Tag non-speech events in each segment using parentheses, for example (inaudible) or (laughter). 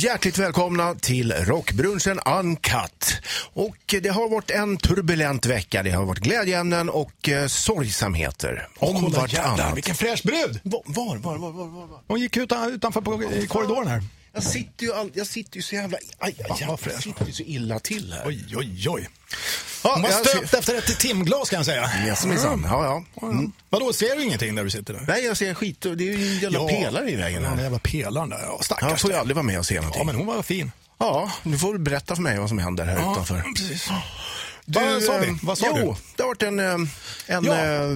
Hjärtligt välkomna till Rockbrunchen Uncut. Och det har varit en turbulent vecka. Det har varit glädjeämnen och eh, sorgsamheter. Om Kolla jävlar, vartannat. vilken fräsch brud! Var, var, var, var, var, var? Hon gick ut, utanför på, i korridoren här. Jag sitter ju, all, jag sitter ju så jävla... Aj, aj, jag sitter ju så illa till här. Oj, oj, oj. Ja, Hon var stöpt efter ett timglas kan jag säga. Yes, minsann. Ja, ja. Mm. Vadå, ser du ingenting där du sitter där? Nej, jag ser skit. Det är ju en jävla pelare i vägen Ja, den här. jävla pelaren där. Ja, Jag stackars. får ju Ja, aldrig vara med och se någonting. men hon var fin. Ja, du får berätta för mig vad som händer här utanför. precis. Du, Vad sa vi? eh, Vad sa jo, du? det har varit en... eh, en Ja. eh,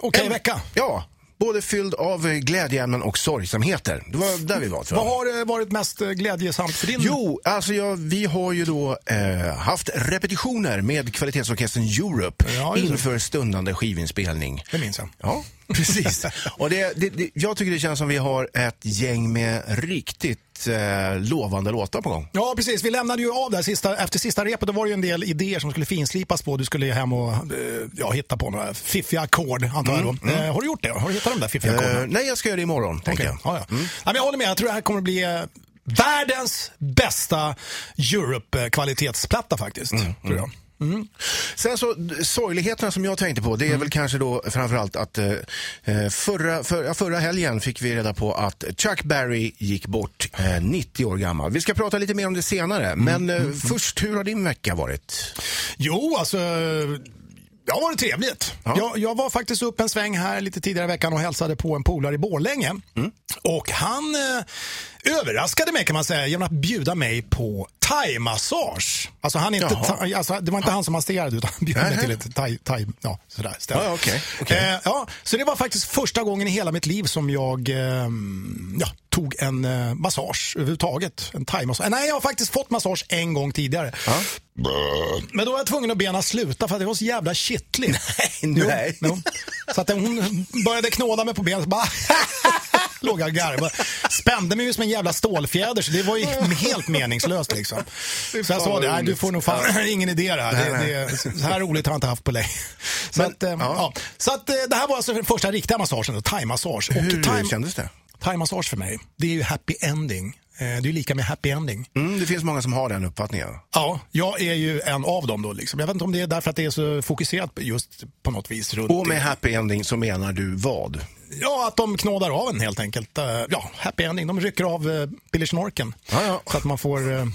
Okej en- vecka. Ja, både fylld av eh, glädjeämnen och sorgsamheter. Det var där vi var. Vad har eh, varit mest eh, glädjesamt för din? Jo, alltså ja, vi har ju då eh, haft repetitioner med kvalitetsorkestern Europe Ja, inför stundande skivinspelning. Det minns jag. Ja, (laughs) precis. och det, det, det, jag tycker det känns som vi har ett gäng med riktigt eh, lovande låtar på gång. Ja, precis. Vi lämnade ju av där sista, efter sista repet. Då var det ju en del idéer som skulle finslipas på. Du skulle hem och eh, ja, hitta på några fiffiga ackord, antar jag då. Eh, har du gjort det? Har du hittat de där fiffiga ackorden? Eh, nej, jag ska göra det imorgon, tänker jag. Ja, ja. Ja, men jag håller med. Jag tror det här kommer att bli eh, världens bästa Europe-kvalitetsplatta faktiskt. Tror jag. Sen så, sorgligheterna som jag tänkte på, det är Mm. väl kanske då framförallt att eh, eh, förra, för, förra helgen fick vi reda på att Chuck Berry gick bort, eh, 90 år gammal. Vi ska prata lite mer om det senare, Mm, men eh, först, hur har din vecka varit? Jo, alltså... Det har varit trevligt. Jag, jag var faktiskt upp en sväng här lite tidigare i veckan och hälsade på en polare i Borlänge. Och han eh, överraskade mig kan man säga genom att bjuda mig på thai-massage. Alltså, han inte thai- alltså, det var inte han som masserade utan han bjöd mig Nähä. till ett thai, thai ja, sådär, ställe. Ja, okej, okej. Eh, ja, så det var faktiskt första gången i hela mitt liv som jag eh, ja, tog en eh, massage överhuvudtaget. En thai-massage. Nej, jag har faktiskt fått massage en gång tidigare. Men då var jag tvungen att be henne sluta för att det var så jävla kittligt. (laughs) nej. Jo, jo. Så att hon började knåda mig på benet så bara (laughs) låg jag och garvade. Spände mig ju som en jävla stålfjäder så det var ju (laughs) helt meningslöst liksom. Så jag sa det, nej du får nog fan ingen idé det här. Det, det, så här roligt har jag inte haft på länge. Så, Men, att, eh, ja. ja. så att, eh, det här var alltså den första riktiga massagen, thai-massage. Och Hur thai- kändes det? thai-massage för mig, det är ju happy ending. Eh, Det är lika med happy ending. Mm, det finns många som har den uppfattningen. Ja, jag är ju en av dem då. Liksom. Jag vet inte om det är därför att det är så fokuserat just på något vis runt Och med det. happy ending så menar du vad? Ja, att de knådar av en helt enkelt. Eh, Ja, happy ending. De rycker av pillersnorken. Ja, ja. Så att man får eh,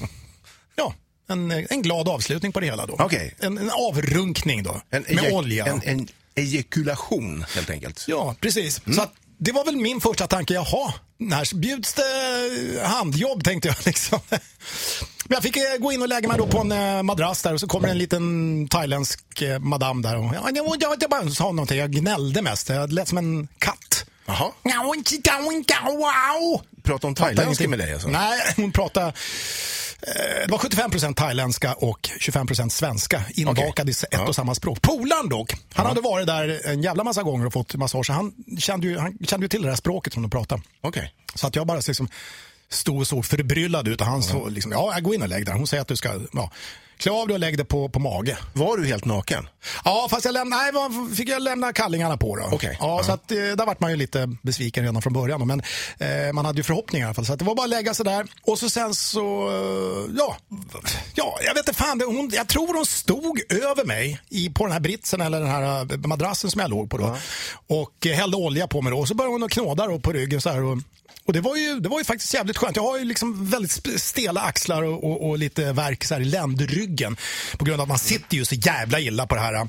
ja, en, en glad avslutning på det hela då. Okej. En, en avrunkning då, En, med olja. En, en ejakulation, helt enkelt. Ja, precis. Mm. Så att, det var väl min första tanke, jaha, när bjuds det handjobb tänkte jag (laughs) liksom. Men jag fick eh, gå in och lägga mig då på en eh, madrass där och så kommer en liten thailändsk eh, madam där och jag, jag, jag, jag bara sa någonting, jag gnällde mest, jag lät som en katt. Jaha. Wow! Prata om thailändska med dig alltså? Nej, hon pratade... eh, Det var 75% thailändska och 25% svenska inbakade i ett Ja. och samma språk. Polaren dock, han hade varit där en jävla massa gånger och fått massage. Han kände ju, han kände ju till det där språket som de pratade. Okej. Så att jag bara liksom stod och såg förbryllad ut och han så liksom, ja, gå in och lägg dig. Hon säger att du ska, ja, klä av dig och lägg dig på, på mage. Var du helt naken? Ja, fast jag lämnade, nej, vad fick jag lämna kallingarna på då. Okej. Ja, så att, eh, där vart man ju lite besviken redan från början. då. Men eh, man hade ju förhoppningar i alla fall. Så att det var bara att lägga sig där. Och så sen så, eh, ja, ja jag vet inte fan. det- Hon, jag tror hon stod över mig i, på den här britsen eller den här eh, madrassen som jag låg på då. Och eh, hällde olja på mig då. Och så började hon att knåda då på ryggen så här. Och, och det var, ju, det var ju faktiskt jävligt skönt. Jag har ju liksom väldigt sp- stela axlar och, och, och lite värk så här i ländryggen. På grund av att man sitter ju så jävla illa på det här, eh,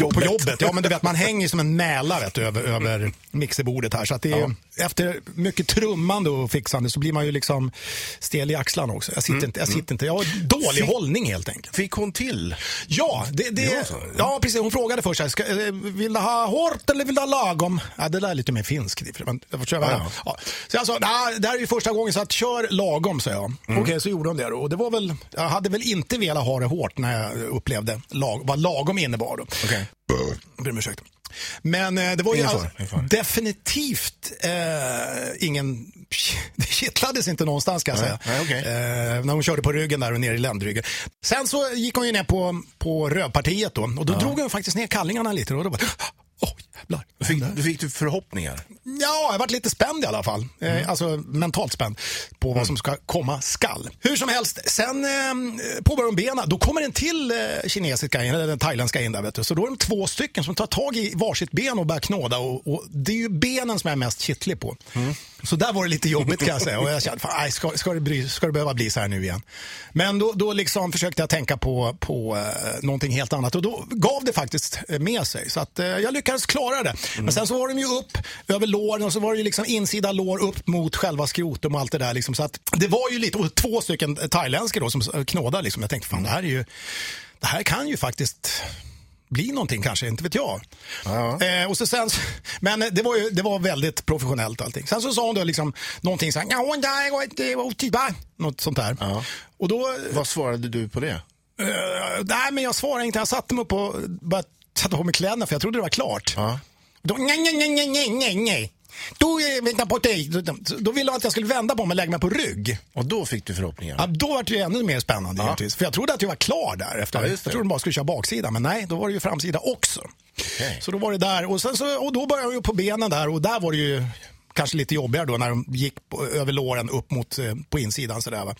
på, på jobbet. Ja, men du vet, man hänger som en mäla vet, över, över mixerbordet här. Så att det är, efter mycket trummande och fixande så blir man ju liksom stel i axlarna också. Jag sitter, inte, jag sitter inte, jag har dålig Fick- hållning helt enkelt. Fick hon till? Ja, det, det, Det så, ja. precis. Hon frågade först, här, ska, eh, vill du ha hårt eller vill du ha lagom? Ja, det där är lite mer finskt. Men jag förstår vad Ja, ja. ja. Så jag sa, nah, det här är ju första gången så att kör lagom, sa jag. Mm. Okej, så gjorde hon det. Och det var väl, jag hade väl inte velat ha det hårt när jag upplevde lag, vad lagom innebar. Då. Okej. Jag ber om ursäkt. Men eh, det var ju fara. definitivt eh, ingen... (laughs) Det kittlades inte någonstans kan jag säga. nej, okej. Eh, när hon körde på ryggen där och ner i ländryggen. Sen så gick hon ju ner på, på rövpartiet då och då drog hon faktiskt ner kallingarna lite och då bara, (gasps) oj, jävlar. Då fick, du förhoppningar? Ja, jag varit lite spänd i alla fall. Mm. Eh, alltså mentalt spänd på vad som ska komma skall. Hur som helst, sen eh, de benen. Då kommer en till eh, kinesiska in, eller den thailändska in där vet du. Så då är de två stycken som tar tag i varsitt ben och börjar knåda. Och, och det är ju benen som jag är mest kittlig på. Mm. Så där var det lite jobbigt kan jag säga. Och jag kände, fan, ska, ska, det bry, ska det behöva bli så här nu igen? Men då, då liksom försökte jag tänka på, på eh, någonting helt annat. Och då gav det faktiskt eh, med sig. Så att, eh, jag lyckades klara det. Men sen så var de ju upp över låren och så var det ju liksom insida lår upp mot själva skrotum och allt det där. Liksom. Så att det var ju lite, och två stycken thailändska då som knådade. Liksom. Jag tänkte, fan det här är ju, det här kan ju faktiskt bli någonting kanske, inte vet jag. Ja. Eh, och så sen, men det var, ju, det var väldigt professionellt allting. Sen så sa hon då liksom någonting så här, "Ja, där går det var typ, något sånt där. Ja. Och då, Vad svarade du på det? eh, nej men jag svarade inte, jag satte mig upp och började sätta på mig kläderna för jag trodde det var klart. Ja. Då, nej, nej, nej, nej, nej, nej. Då, eh, vänta på dig. Då, ville de att jag skulle vända på mig och lägga mig på rygg. Och då fick du förhoppningar? Ja, då var det ju ännu mer spännande givetvis. För jag trodde att jag var klar där. Efter. Ja, jag trodde de bara skulle köra baksida, men nej, då var det ju framsida också. Okej. Så då var det där och, sen så, och då började jag ju på benen där och där var det ju kanske lite jobbigare då när de gick på, över låren upp mot eh, på insidan sådär va.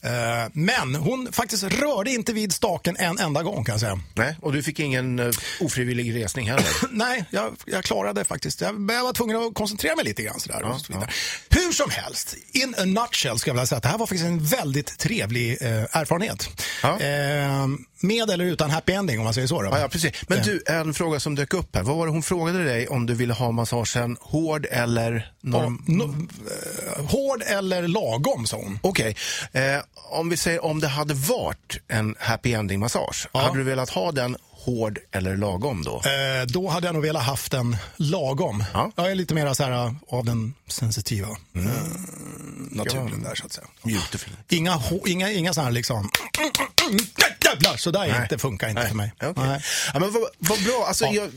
Eh, men hon faktiskt rörde inte vid staken en enda gång kan jag säga. Nej, och du fick ingen uh, ofrivillig resning heller? (clears throat) Nej, jag, jag klarade faktiskt. Jag, jag var tvungen att koncentrera mig lite grann. Sådär, så vidare. Hur som helst, in a nutshell ska jag vilja säga att det här var faktiskt en väldigt trevlig eh, erfarenhet. Ja. Eh, med eller utan happy ending om man säger så. Då. Ja, ja, precis. Men du, en fråga som dök upp här. Vad var det hon frågade dig om du ville ha massagen hård eller norm... Ja, no, eh, hård eller lagom, sa hon. Okej, eh, om vi säger om det hade varit en happy ending-massage, Ja. hade du velat ha den hård eller lagom då? Eh, då hade jag nog velat haft en lagom. Ja. Jag är lite mer så här, av den sensitiva eh, naturen där så att säga. Mjukt och fint. Inga, inga, inga sådana här liksom, jävlar, så där Nej. inte, funkar inte Nej. för mig. Okej. Nej. Ja, men vad, vad bra. Alltså, Ja. jag,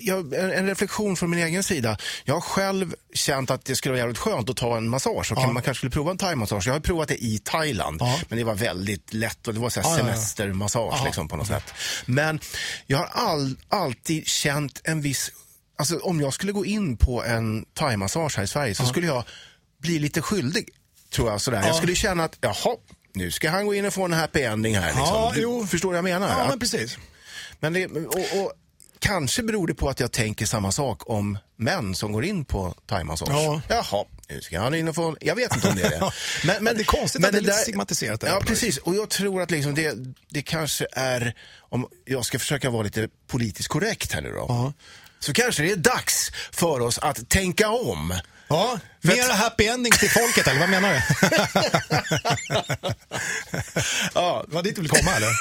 jag, en, reflektion från min egen sida. Jag har själv känt att det skulle vara jävligt skönt att ta en massage. Och Ja. Man kanske skulle prova en thaimassage. Jag har provat det i Thailand, Ja. men det var väldigt lätt och det var så Ja, semestermassage liksom, på något sätt. Men jag har all, alltid känt en viss... Alltså, om jag skulle gå in på en thaimassage här i Sverige så skulle jag bli lite skyldig, tror jag. Sådär. Jag Ja. skulle känna att, jaha, nu ska han gå in och få en happy ending här. Liksom. Ja, du jo. förstår vad jag menar? Ja, men precis. men det, och, och, kanske beror det på att jag tänker samma sak om män som går in på thaimassage. Ja. Jaha, nu ska han in och få... Jag vet inte om det är det. (laughs) Men, Det är konstigt att det är lite stigmatiserat där Ja, något vis. precis. Och jag tror att liksom det, det kanske är, om jag ska försöka vara lite politiskt korrekt här nu då. Ja. Så kanske det är dags för oss att tänka om. Ja, För mer att- happy ending till folket, eller vad menar du? (laughs) Ja, Var dit du vill komma, eller? (laughs)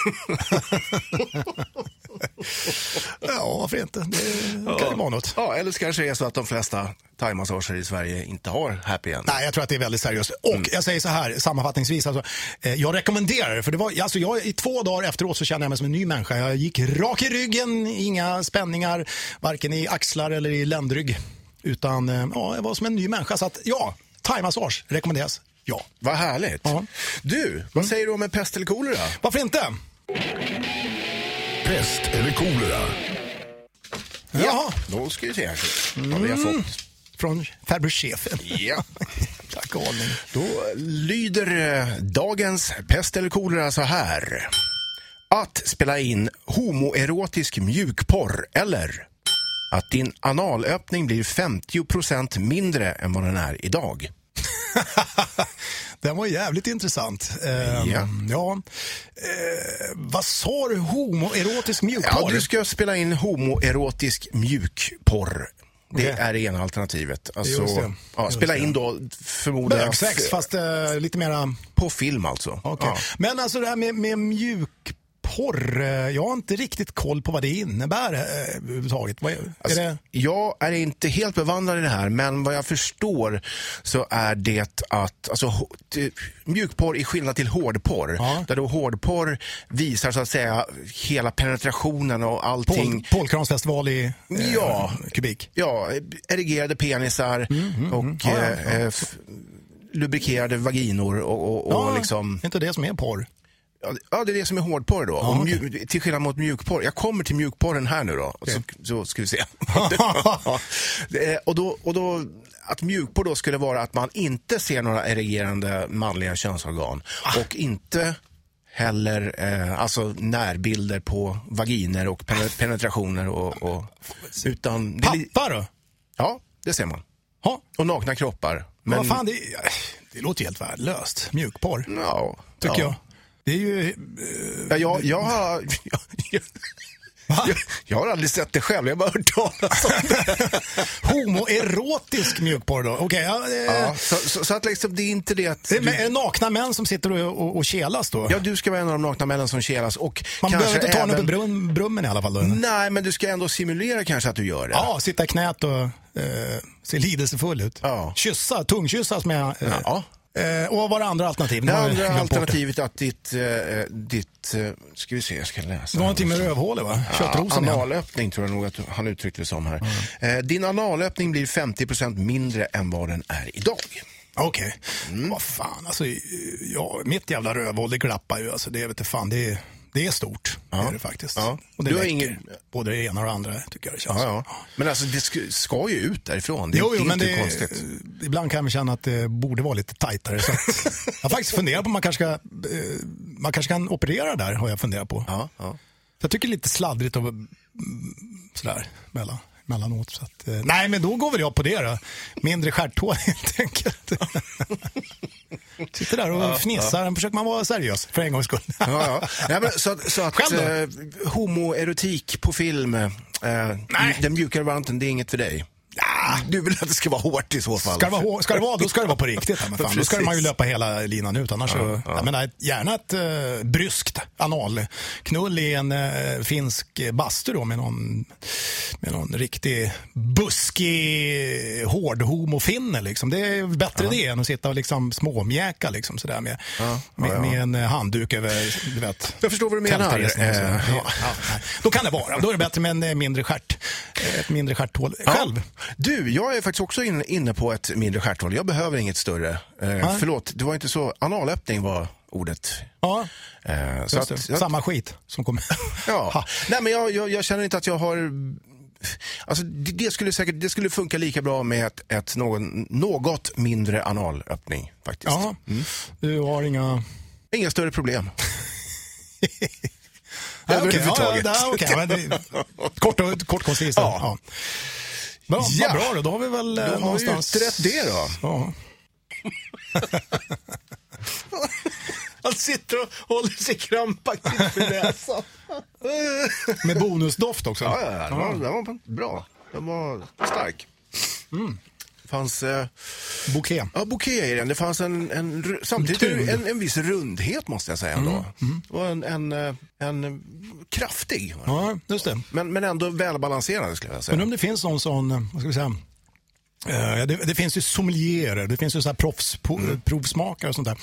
ja, varför inte? Det kan ju vara något. Ja, eller så kanske det är så att de flesta thaimassager i Sverige inte har happy end. Nej, jag tror att det är väldigt seriöst. Och jag säger så här sammanfattningsvis, alltså, eh, jag rekommenderar det. För det var, alltså, jag, I två dagar efteråt så kände jag mig som en ny människa. Jag gick rak i ryggen, inga spänningar, varken i axlar eller i ländrygg. Utan eh, ja, jag var som en ny människa. Så att ja, thaimassage rekommenderas. Ja. Vad härligt. Ja. Du, vad säger du om en pest eller kolera? Varför inte? Pest eller kolera? Jaha, Då ska vi se här vad vi har fått. från farbror chefen. Ja. (laughs) Tack och. Då lyder eh, dagens pest eller kolera så här. Att spela in homoerotisk mjukporr eller att din analöppning blir 50% mindre än vad den är idag. (laughs) Den var jävligt intressant. Eh, Ja. ja. Eh, vad sa du? Homoerotisk Ja, mjukporr? du ska spela in homoerotisk mjukporr. Det Okej. är det ena alternativet. Alltså, det. Ja, spela det. in då förmodar jag Bögsex, fast eh, lite mera... på film alltså. okej. Ja. Men alltså det här med, med mjukporr, eh, jag har inte riktigt koll på vad det innebär eh, överhuvudtaget. Vad är, Alltså, är det... Jag är inte helt bevandrad i det här, men vad jag förstår så är det att alltså, mjukporr i skillnad till hårdporr, Ja. där då hårdporr visar så att säga hela penetrationen och allting. Paul, Paul Krans festival i eh, Ja. kubik. Ja, erigerade penisar och Mm, Ja, ja, eh, lubrikerade vaginor och, och, och Ja, liksom... inte det som är porr. Ja, det- är det som är hårdporr då. okej. mjuk, till skillnad mot mjukporr. Jag kommer till mjukporren här nu då. Så, så ska vi se. (laughs) Och, då, och då, att mjukporr då skulle vara att man inte ser några erigerande manliga könsorgan. Och inte heller eh, alltså närbilder på vaginer och pen- penetrationer. Och, och, utan, Pappa då? ja, det ser man. Ja. Och nakna kroppar. Men, Men, vad fan, det, det låter helt värdelöst. Mjukporr, ja, tycker ja. jag. Det är ju... Ja, jag, jag, har, (laughs) jag, jag, jag har aldrig sett det själv, jag har bara hört talas om det. (laughs) Homoerotisk mjukporr då? Okej, ja, eh, Ja, så, så, så att liksom, det är inte det att... det är Du, med- nakna män som sitter och, och, och kelas då? ja, du ska vara en av de nakna männen som kelas och Man kanske behöver inte ta även... honom på brummen i alla fall då? Nej, men du ska ändå simulera kanske att du gör det. Ja, sitta i knät och eh, se lidelsefull ut. Ja. Kyssa, tungkyssas med... Eh, Ja. Eh, och vad var det andra alternativet? Det andra alternativet att ditt, eh, ditt eh, ska vi se, jag ska läsa. Det var någonting med rövhålet va? Köttrosen ja, analöppning tror jag nog att han uttryckte det som här. Eh, din analöppning blir 50% mindre än vad den är idag. Okej. Mm. Vad fan, alltså, ja, mitt jävla rövhål det glappar ju. Alltså, det, vet du fan, det, är- det är stort. Det är det faktiskt. Ja. Och det Du har läcker. ingen- Både det ena och det andra tycker jag det känns. Ja, ja. Men alltså det ska, ska ju ut därifrån. Det, Jo, det jo, är men inte det, konstigt. ibland kan jag känna att det borde vara lite tajtare. Så (laughs) jag har faktiskt funderat på om man kanske, ska, eh, man kanske kan operera där, har jag funderat på. Ja, ja. Jag tycker det är lite sladdrigt och sådär mellan, mellanåt. Så att, eh, nej, men då går väl jag på det då. Mindre stjärthål (laughs) helt enkelt. Sitter där och fnissar, ja. försöker man vara seriös för en gångs skull. Ja, ja. Men så, så att eh, homoerotik på film, eh, Nej. den mjukare varianten, det är inget för dig. Ja, du vill att det ska vara hårt i så fall. Ska det vara, hår- ska det vara, då ska det vara på riktigt. Men fan. Då ska man ju löpa hela linan ut. Annars så, jag menar, gärna ett eh, bryskt analknull i en eh, finsk bastu då med någon, med någon riktig buskig hård homofinne. Liksom. Det är bättre det än att sitta och liksom småmjäka liksom, sådär med, med, med en handduk över du vet, Jag förstår vad du menar. Eh, Ja, ja. Då kan det vara. Då är det bättre med en eh, mindre stjärt. Eh, Ett mindre stjärthål. Själv? Du, jag är faktiskt också in, inne på ett mindre stjärthål. Jag behöver inget större. Eh, förlåt, det var inte så. Analöppning var ordet. Ja, Eh, så att, jag, Samma skit som kommer. (laughs) ja. Nej, men jag, jag, jag känner inte att jag har... Alltså, det, skulle säkert det skulle funka lika bra med ett, ett någon, något mindre analöppning faktiskt. Ja, du har inga... Inga större problem. (laughs) Ja, Överhuvudtaget. Ja, ja, men det, kort och kort koncist. Ja. Ja. Bra, Ja. bra då. Då har vi väl eh, Då har vi någonstans... utrett det då. Ja. (laughs) Han sitter och håller sig krampaktigt för näsan. Med bonusdoft också. Ja, ja, ja. Den, var, den var bra. Den var stark. Det fanns eh, Bouquet. ja, bouquet i den. Det fanns en, en, samtidigt en, en viss rundhet måste jag säga ändå. Det var en, en, eh, en kraftig. Ja, just det. Men, men ändå välbalanserad skulle jag säga. Undrar om det finns någon sån, eh, vad ska vi säga, Eh, det, det finns ju sommelierer, det finns ju så här proffsprovsmakare och sånt där.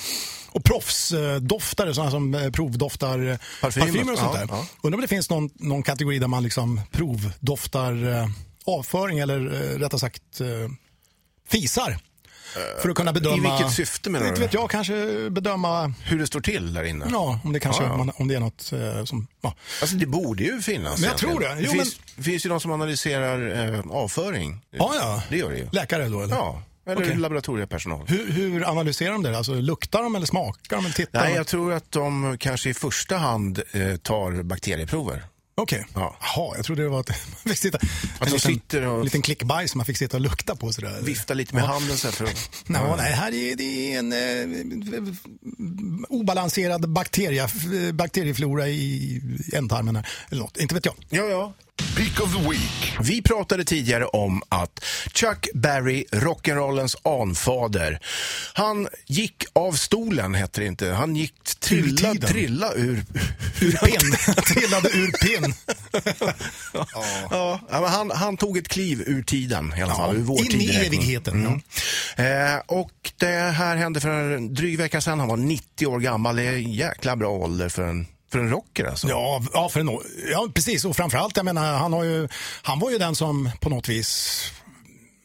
Och proffsdoftare, sådana som eh, provdoftar Parfymer, parfymer och sånt ja, där. ja. Undrar om det finns någon, någon kategori där man liksom provdoftar avföring eller rättare sagt fisar. För att kunna bedöma... Eh, vilket syfte menar Inte du? vet jag, kanske bedöma Hur det står till där inne. Ja, om det kanske Ja, ja. Om det är något eh, som... Ja. Alltså det borde ju finnas. Men jag tror egentligen. det. Det Jo, finns, det finns ju de som analyserar eh, avföring. Ja, ja. Det gör det ju. Läkare då eller? Ja, eller Okej. laboratoriepersonal. Hur, hur analyserar de det? Alltså, luktar de eller smakar de eller tittar Nej, de? jag tror att de kanske i första hand eh, tar bakterieprover. Okej. Ja. Jaha, jag trodde det var att man fick sitta... En de liten, sitter och- en liten klickbajs som man fick sitta och lukta på sådär. Vifta lite med handen så här för att... (laughs) Nej, nej, här är det en eh, obalanserad bakteria, bakterieflora i ändtarmen. här, Eller något, inte vet jag. Ja, ja. Pick of the Week. Vi pratade tidigare om att Chuck Berry, rock'n'rollens anfader, han gick av stolen, hette det inte. Han gick trilla, trilla ur... Ur pinn. (laughs) Trillade ur pinn. Ja, ja, men han, han tog ett kliv ur tiden i alla fall. ur vår in i tideräkning. evigheten. Eh, och det här hände för en dryg vecka sedan. Han var 90 år gammal. Det är en jäkla bra ålder för en, för en rocker alltså. Ja, ja, för en, ja, precis. Och framförallt, jag menar, han, har ju, han var ju den som på något vis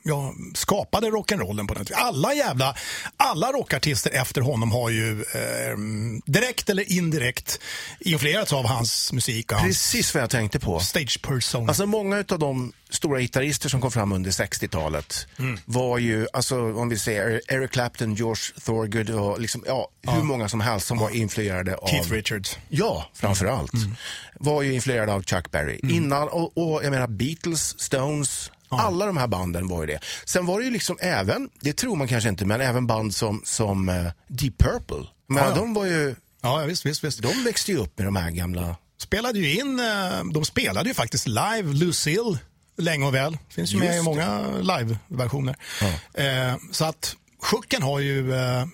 ja, skapade rock'n'rollen på den tiden. Alla jävla, alla rockartister efter honom har ju eh, direkt eller indirekt influerats av hans musik och Precis vad jag tänkte på. stage persona. Alltså många av de stora gitarrister som kom fram under 60-talet Mm. var ju, alltså om vi säger Eric Clapton, George Thorogood och liksom, ja, hur många som helst som var influerade av... Keith Richards. Ja, framför allt. Mm. Var ju influerade av Chuck Berry. Innan, och, och jag menar Beatles, Stones, alla de här banden var ju det. Sen var det ju liksom även, det tror man kanske inte, men även band som, som eh, Deep Purple. Men Ja, ja. de var ju, Ja, visst, visst, visst. de växte ju upp med de här gamla spelade ju in, eh, de spelade ju faktiskt live Lucille länge och väl. Finns ju med i Just många live-versioner. Eh, så att Sjucken har ju eh,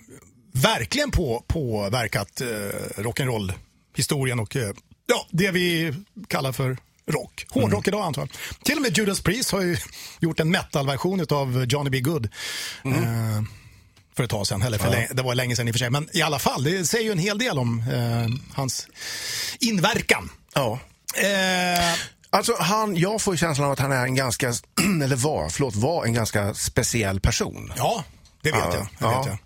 verkligen på, påverkat eh, rock'n'roll-historien och eh, ja, det vi kallar för rock. Hårdrock idag antar jag. Till och med Judas Priest har ju (laughs) gjort en metal-version av Johnny B. Good. Eh, för ett tag sedan, eller för länge, det var länge sedan i och för sig. Men i alla fall, det säger ju en hel del om eh, hans inverkan. Ja. Eh, Alltså han, jag får ju känslan av att han är en ganska, (clears throat) eller var, förlåt, var en ganska speciell person. ja, det vet Ja, jag. Det ja. vet jag.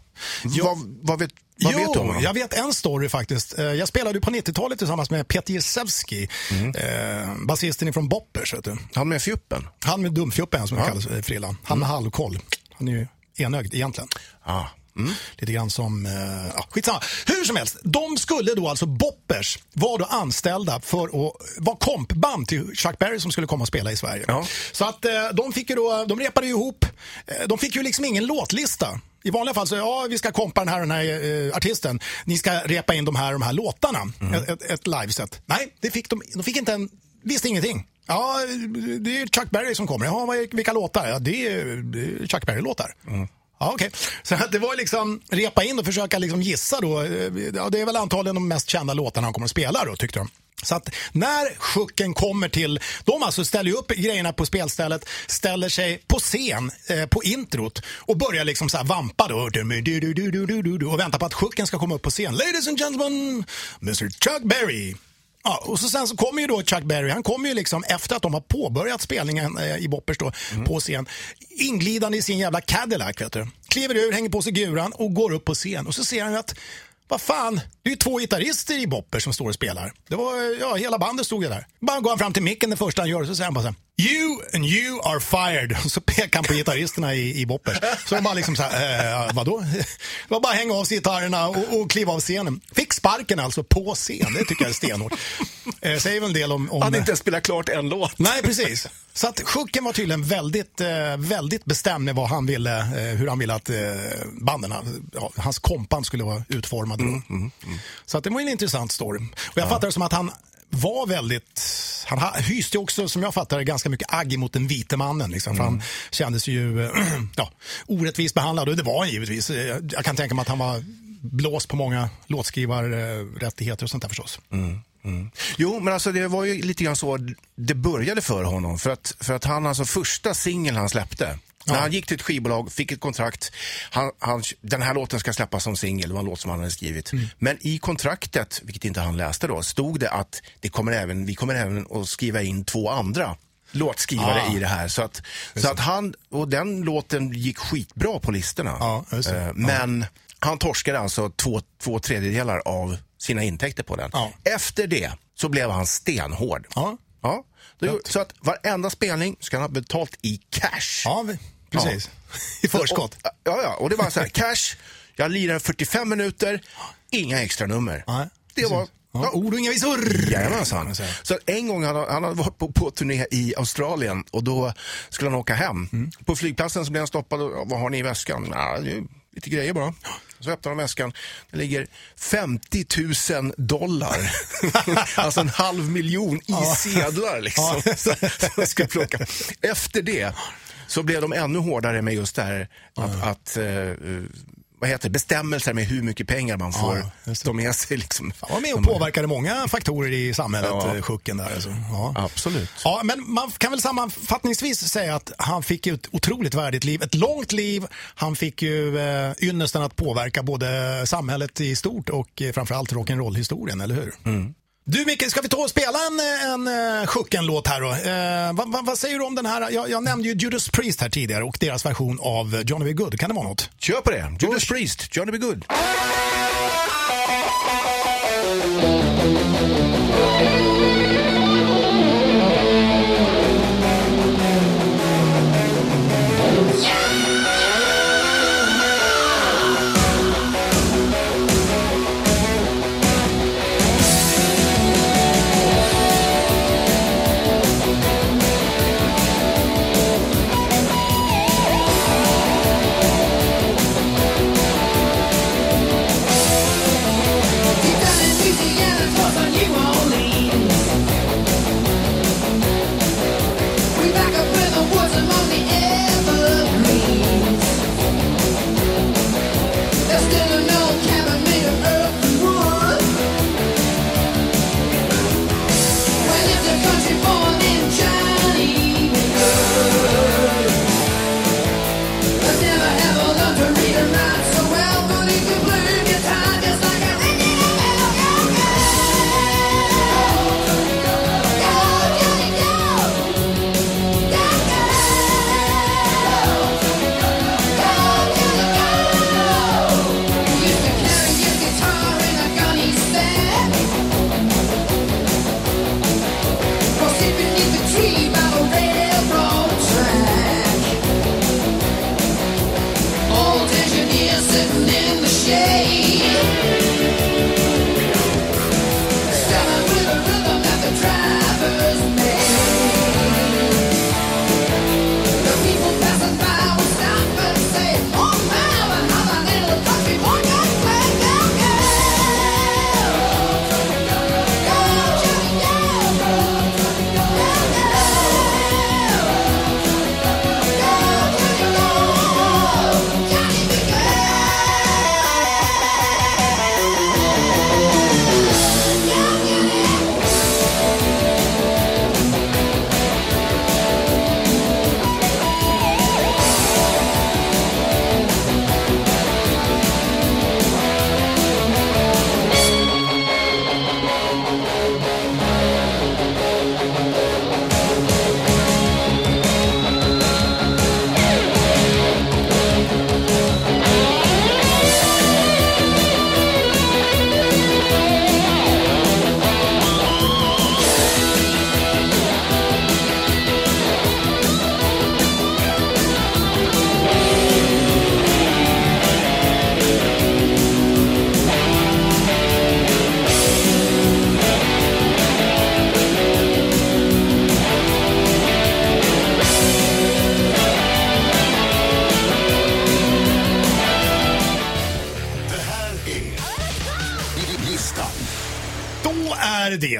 Vad, vad vet, vad jo, vet du om honom? jag vet en story faktiskt. Eh, Jag spelade ju på 90-talet tillsammans med Peter Jezewski, Mm. eh, basisten från Boppers. Vet du. Han med fjuppen? Han med dumfjuppen som det kallas, Frillan. Han med halvkoll. Han är ju enögd egentligen. Ah. Mm. Lite grann som, eh, ja, skitsamma. Hur som helst, de skulle då alltså, Boppers var då anställda för att vara kompband till Chuck Berry som skulle komma och spela i Sverige. Ja. Så att eh, de fick ju då, de repade ju ihop, eh, de fick ju liksom ingen låtlista. I vanliga fall så, ja vi ska kompa den här den här eh, artisten, ni ska repa in de här de här låtarna, ett, ett, ett liveset. Nej, det fick de, de fick inte en, visste ingenting. Ja, det är Chuck Berry som kommer. Ja, vilka låtar? Ja, det är, Chuck Berry-låtar. Ja, okej. Så att det var liksom repa in och försöka liksom gissa då. Eh, Ja, det är väl antagligen de mest kända låtarna han kommer att spela då, tyckte de. Så att när Sjucken kommer till, de alltså ställer upp grejerna på spelstället, ställer sig på scen, eh, på introt och börjar liksom så här vampa då och väntar på att Sjucken ska komma upp på scen. Ladies and gentlemen, Mr Chuck Berry. Ja, och så sen så kommer ju då Chuck Berry, han kommer ju liksom efter att de har påbörjat spelningen eh, i Boppers då, på scen, inglidande i sin jävla Cadillac, vet du. Kliver ur, hänger på sig guran och går upp på scen. Och så ser han ju att, vad fan, det är ju två gitarrister i Bopper som står och spelar. Det var, ja, hela bandet stod ju där. Bara går han fram till micken det första han gör, så säger han bara så här, You and you are fired. (laughs) Så pekar han på gitarristerna i, i Boppers. Så de bara liksom så här, eh, vadå? (laughs) Det var bara hänga av sig gitarrerna och, och kliva av scenen. Fick sparken alltså på scen, det tycker jag är stenhårt. (laughs) Eh, säger väl en del om... om Han inte spelat klart en låt. Nej, precis. Så att Sjucken var tydligen väldigt, eh, väldigt bestämd med vad han ville, eh, hur han ville att eh, banden, ja, hans kompan skulle vara utformade. då. Så att det var en intressant story. Och jag fattar det som att han var väldigt, han ha- hyste också som jag fattar ganska mycket agg mot den vite mannen. Liksom, för han kändes ju eh, (clears throat) ja, orättvist behandlad och det var han givetvis. Eh, Jag kan tänka mig att han var blåst på många låtskrivarrättigheter och sånt där förstås. Jo, men alltså det var ju lite grann så det började för honom. För att, för att han, alltså första singeln han släppte, när han gick till ett skivbolag, fick ett kontrakt, han, han, den här låten ska släppas som singel, det var en låt som han hade skrivit. Men i kontraktet, vilket inte han läste då, stod det att det kommer även, vi kommer även att skriva in två andra låtskrivare Ah. i det här. Så att, så att han, och den låten gick skitbra på listorna. Ja. Eh, Men han torskade alltså två, två tredjedelar av sina intäkter på den. Ja. Efter det så blev han stenhård. Ja. Ja. Det, så att varenda spelning ska han ha betalt i cash. Ja, precis. (laughs) I förskott. Och, ja, ja, och det var så här, cash, jag lirar 45 minuter, inga extra nummer. Nej, det var... Ja, ord och inga visor. Jajamensan. Så en gång han, han hade varit på, på turné i Australien och då skulle han åka hem. Mm. På flygplatsen så blev han stoppad och "Ja, vad har ni i väskan? Ja, lite grejer bara. Så öppnar de väskan. Det ligger 50 000 dollar. (laughs) alltså en halv miljon i sedlar liksom. Ja. (laughs) så jag skulle plocka. Efter det så blev de ännu hårdare med just det här att, att eh, eh, vad heter det, bestämmelser med hur mycket pengar man får Ja, ta med sig. Liksom. Han var med och påverkade många faktorer i samhället, Ja. ja. Sjucken där. Alltså. Ja. Absolut. Ja, men man kan väl sammanfattningsvis säga att han fick ett otroligt värdigt liv. Ett långt liv. Han fick ju eh, ynnesten att påverka både samhället i stort och eh, framförallt rock'n'roll-historien, eller hur? Du Micke, ska vi ta och spela en, en uh, Sjucken-låt här då? Uh, vad, vad, vad, säger du om den här? Jag, jag, nämnde ju Judas Priest här tidigare och deras version av Johnny B. Good. Kan det vara något? Kör på det. Judas Priest, Johnny B. Good.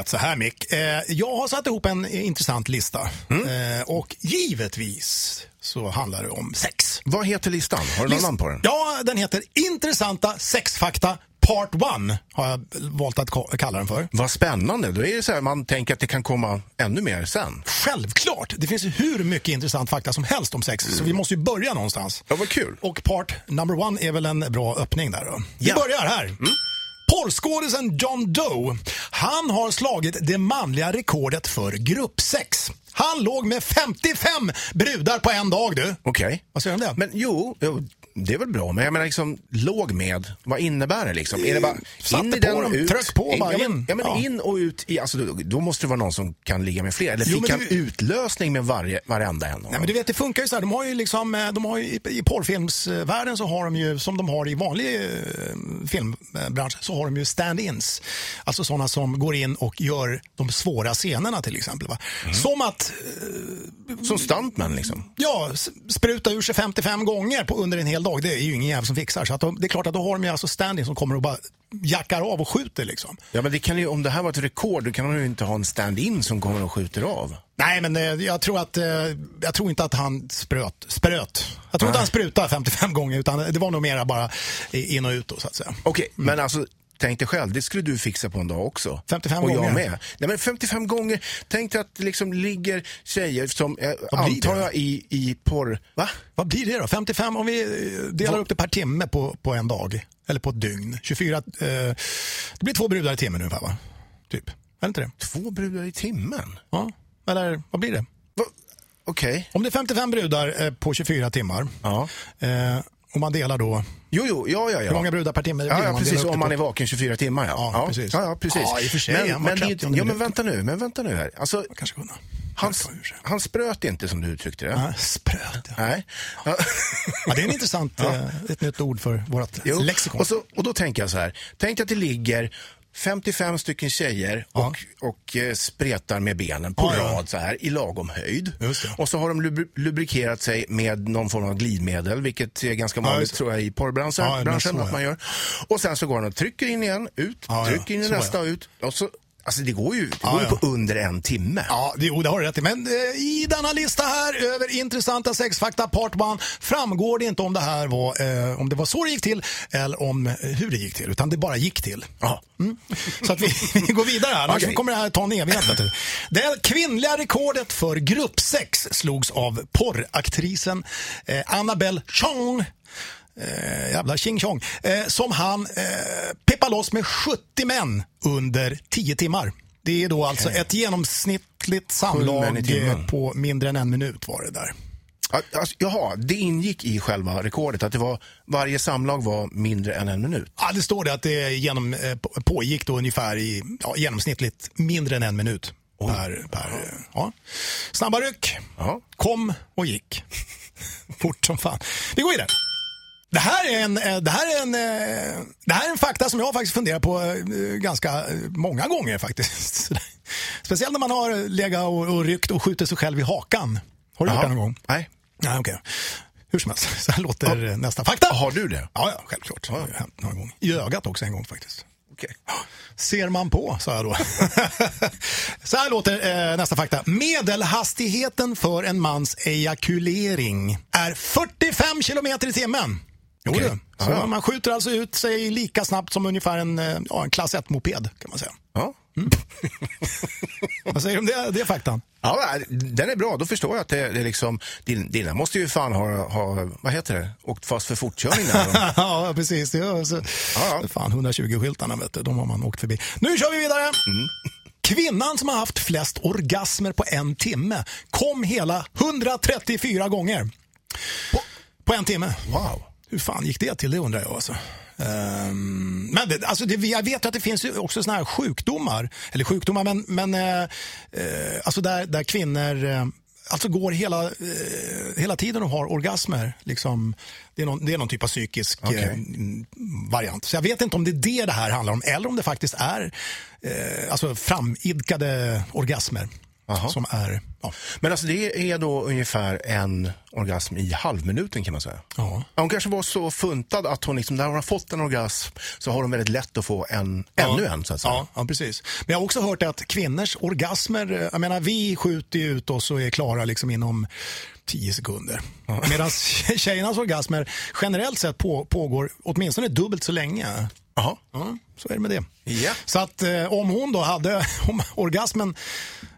Det så här Mick. Eh, jag har satt ihop en intressant lista. Mm. Eh, och givetvis så handlar det om sex. Vad heter listan? Har du någon namn på den? Ja, den heter Intressanta sexfakta Part 1 har jag valt att kalla den för. Vad spännande. Då är det så här, man tänker att det kan komma ännu mer sen. Självklart. Det finns hur mycket intressant fakta som helst om sex. Mm. Så vi måste ju börja någonstans. Ja, vad kul. Och part number one är väl en bra öppning där då. Vi ja. börjar här. Mm. Porrskådisen John Doe, han har slagit det manliga rekordet för gruppsex. Han låg med 55 brudar på en dag du. Okej. Vad säger du om det? Men jo, det är väl bra, men jag menar liksom låg med, vad innebär det liksom? Är det bara Satte in i den och ut? Tryck på bara in. Ja, men, ja, men in och ut, i, alltså, då, då, måste det vara någon som kan ligga med fler. Eller jo, fick han du... utlösning med varje, varenda en? Nej, men du vet, det funkar ju så här. De har ju liksom, eh, de har ju, i, porrfilmsvärlden så har de ju, som de har i vanlig eh, filmbransch, så har de ju stand-ins. Alltså sådana som går in och gör de svåra scenerna till exempel. Mm. Som att... Eh, som stuntman liksom? Ja, spruta ur sig 55 gånger på, under en hel dag. Det är ju ingen jävel som fixar. Så att de, det är klart att då har de ju alltså stand-in som kommer och bara jackar av och skjuter liksom. Ja, men det kan ju, om det här var ett rekord, då kan man ju inte ha en stand-in som kommer och skjuter av. Nej, men eh, jag tror att eh, jag tror inte att han spröt. spröt. Jag tror Nej. inte han sprutade 55 gånger, utan det var nog mera bara in och ut då, så att säga. Okej, okay, mm. men alltså Tänk dig själv, det skulle du fixa på en dag också. 55 och gånger? jag med. Nej, men 55 gånger. Tänk dig att det liksom ligger tjejer som, eh, antar jag, i, i porr... Va? Vad blir det då? 55 om vi eh, delar Va? upp det per timme på, på en dag? Eller på ett dygn? 24... Eh, det blir två brudar i timmen ungefär va? Typ. Är det inte det? Två brudar i timmen? Ja. Eller vad blir det? Okej. Om det är 55 brudar eh, på 24 timmar Ja. eh, och man delar då, Jo, jo, ja, ja, hur många ja. brudar per timme? Ja, ja, man precis. Om man är vaken 24 timmar, ja. Ja, precis. Ja, ja, precis. Ja, i och för sig, Men, men, det är ju 30 inte- ja, men vänta nu, men vänta nu här. Alltså, Kanske kunna. han, Ja, han spröt inte som du uttryckte det. Ja, spröt, ja. Nej. Ja. ja. Det är en intressant, eh, ett nytt ord för vårt lexikon. Och, så, och då tänker jag så här. Tänk att det ligger 55 stycken tjejer Ja. och, och eh, spretar med benen på Ja, rad så här i lagom höjd. Och så har de lubri- lubrikerat sig med någon form av glidmedel, vilket är ganska vanligt tror jag i porrbranschen Ja, branschen, att man gör. Och sen så går de och trycker in igen, ut, trycker in nästa ja. ut. Och så, alltså det går ju, det går ju ja. på under en timme. Ja, det, jo, det har du rätt i. Men eh, i denna lista här över intressanta sexfakta part 1 framgår det inte om det här var, eh, om det var så det gick till eller om eh, hur det gick till, utan det bara gick till. Ja. Mm. Så att vi, (laughs) vi går vidare här, annars Okej. kommer det här ta en evighet. Det kvinnliga rekordet för gruppsex slogs av porraktrisen eh, Annabelle Chong. Eh, jävla tjing tjong. Eh, som han eh, peppar loss med 70 män under 10 timmar. Det är då alltså ett genomsnittligt samlag eh, på mindre än en minut var det där. Ja, Alltså, jaha, det ingick i själva rekordet att det var, varje samlag var mindre än en minut. Ja, det står det att det genom, eh, på- pågick då ungefär i ja, genomsnittligt mindre än en minut. Per, per, eh, ja. Snabba ryck, Ja. kom och gick. (laughs) Fort som fan. Vi går vidare. Det här är en, eh, det här är en, eh, det här är en fakta som jag faktiskt funderat på eh, ganska många gånger faktiskt. (laughs) Speciellt när man har legat och, och ryckt och skjutit sig själv i hakan. Har du gjort Jaha. det någon gång? Nej. Nej, okej. Hur som helst, (laughs) så här låter eh, nästa fakta. Har du det? Ja, ja självklart. Det har hänt några gånger. I ögat också en gång faktiskt. Okej. Ser man på, sa jag då. (laughs) Så här låter eh, nästa fakta. Medelhastigheten för en mans ejakulering är 45 kilometer i timmen. Jo, Okej. du. Så Ja, man skjuter alltså ut sig lika snabbt som ungefär en, eh, ja, en klass 1-moped kan man säga. Ja. (laughs) Vad säger du om det, det är faktan? Ja, den är bra. Då förstår jag att det, det är liksom, din- dina måste ju fan ha, ha, vad heter det, åkt fast för fortkörning där. (laughs) ja, precis. Det är så, Ja, ja. Fan, 120-skyltarna, vet du, de har man åkt förbi. Nu kör vi vidare! Kvinnan som har haft flest orgasmer på en timme kom hela 134 gånger. På, på en timme. Wow. Hur fan gick det till? Det undrar jag. Alltså. Ehm, men det, alltså det, jag vet att det finns också såna här sjukdomar, eller sjukdomar, men, men eh, eh, alltså där, där kvinnor eh, alltså går hela, eh, hela tiden och har orgasmer. Liksom, det, är någon, det är någon typ av psykisk eh, mm, variant. Så jag vet inte om det är det det här handlar om, eller om det faktiskt är alltså framidkade orgasmer. Aha. Som är, ja. Men alltså det är då ungefär en orgasm i halvminuten kan man säga. Ja. Hon kanske var så funtad att hon liksom, när hon har fått en orgasm så har hon väldigt lätt att få en, ännu en så att säga. Ja, ja, precis. Men jag har också hört att kvinnors orgasmer, eh, jag menar vi skjuter ju ut oss och är klara liksom inom 10 sekunder. (laughs) Medan tjejernas orgasmer generellt sett på, pågår åtminstone dubbelt så länge. Jaha. Ja, så är det med det. Ja. Så att eh, om hon då hade, (laughs) om orgasmen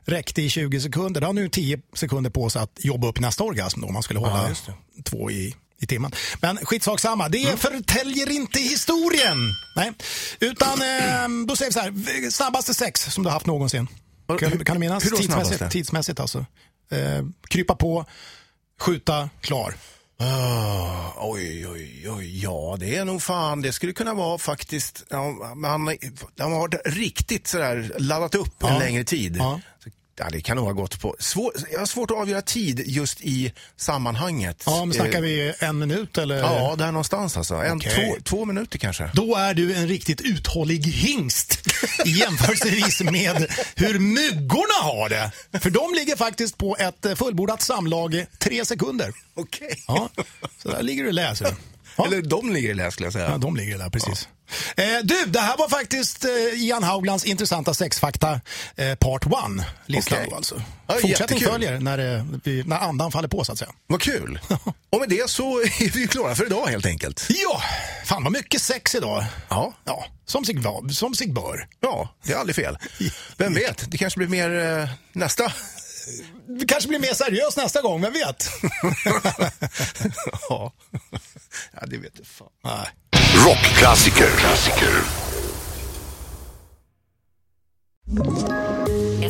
räckte i 20 sekunder, då har nu 10 sekunder på sig att jobba upp nästa orgasm då, om man skulle hålla Ja, två i, i timmen. Men skitsak samma, det förtäljer inte historien. Nej, utan eh, då säger vi så här, snabbaste sex som du har haft någonsin. Kan, kan du minnas? hur tidsmässigt, tidsmässigt alltså. Eh, krypa på, skjuta, klar. Ah, oj, oj, oj, ja det är nog fan, det skulle kunna vara faktiskt, ja, man, man har riktigt sådär laddat upp Ja. en längre tid. Ja. Ja, det kan nog ha gått på, svår, jag har svårt att avgöra tid just i sammanhanget. Ja, men snackar Eh, vi en minut eller? Ja, där någonstans alltså. En, Okej. två, två minuter kanske. Då är du en riktigt uthållig hingst i jämförelsevis med hur myggorna har det. För de ligger faktiskt på ett fullbordat samlag tre sekunder. Okej. Ja, så där ligger du och läser. (laughs) Ja. Eller de ligger i lä skulle jag säga. Ja, de ligger där, precis. Eh, du, det här var faktiskt eh, Ian Hauglands intressanta sexfakta eh, part one lista Okej. då alltså. Ja, Fortsättning jättekul. följer när, det, vi, när andan faller på så att säga. Vad kul. (laughs) Och med det så är vi klara för idag helt enkelt. Ja, fan vad mycket sex idag. Ja. Ja, som sig, som sig bör. Ja, det är aldrig fel. Vem vet, det kanske blir mer eh, nästa. Det kanske blir mer seriöst nästa gång, vem vet? (laughs) ja. (laughs) ja, det vet jag fan. Nej. Rockklassiker. Klassiker.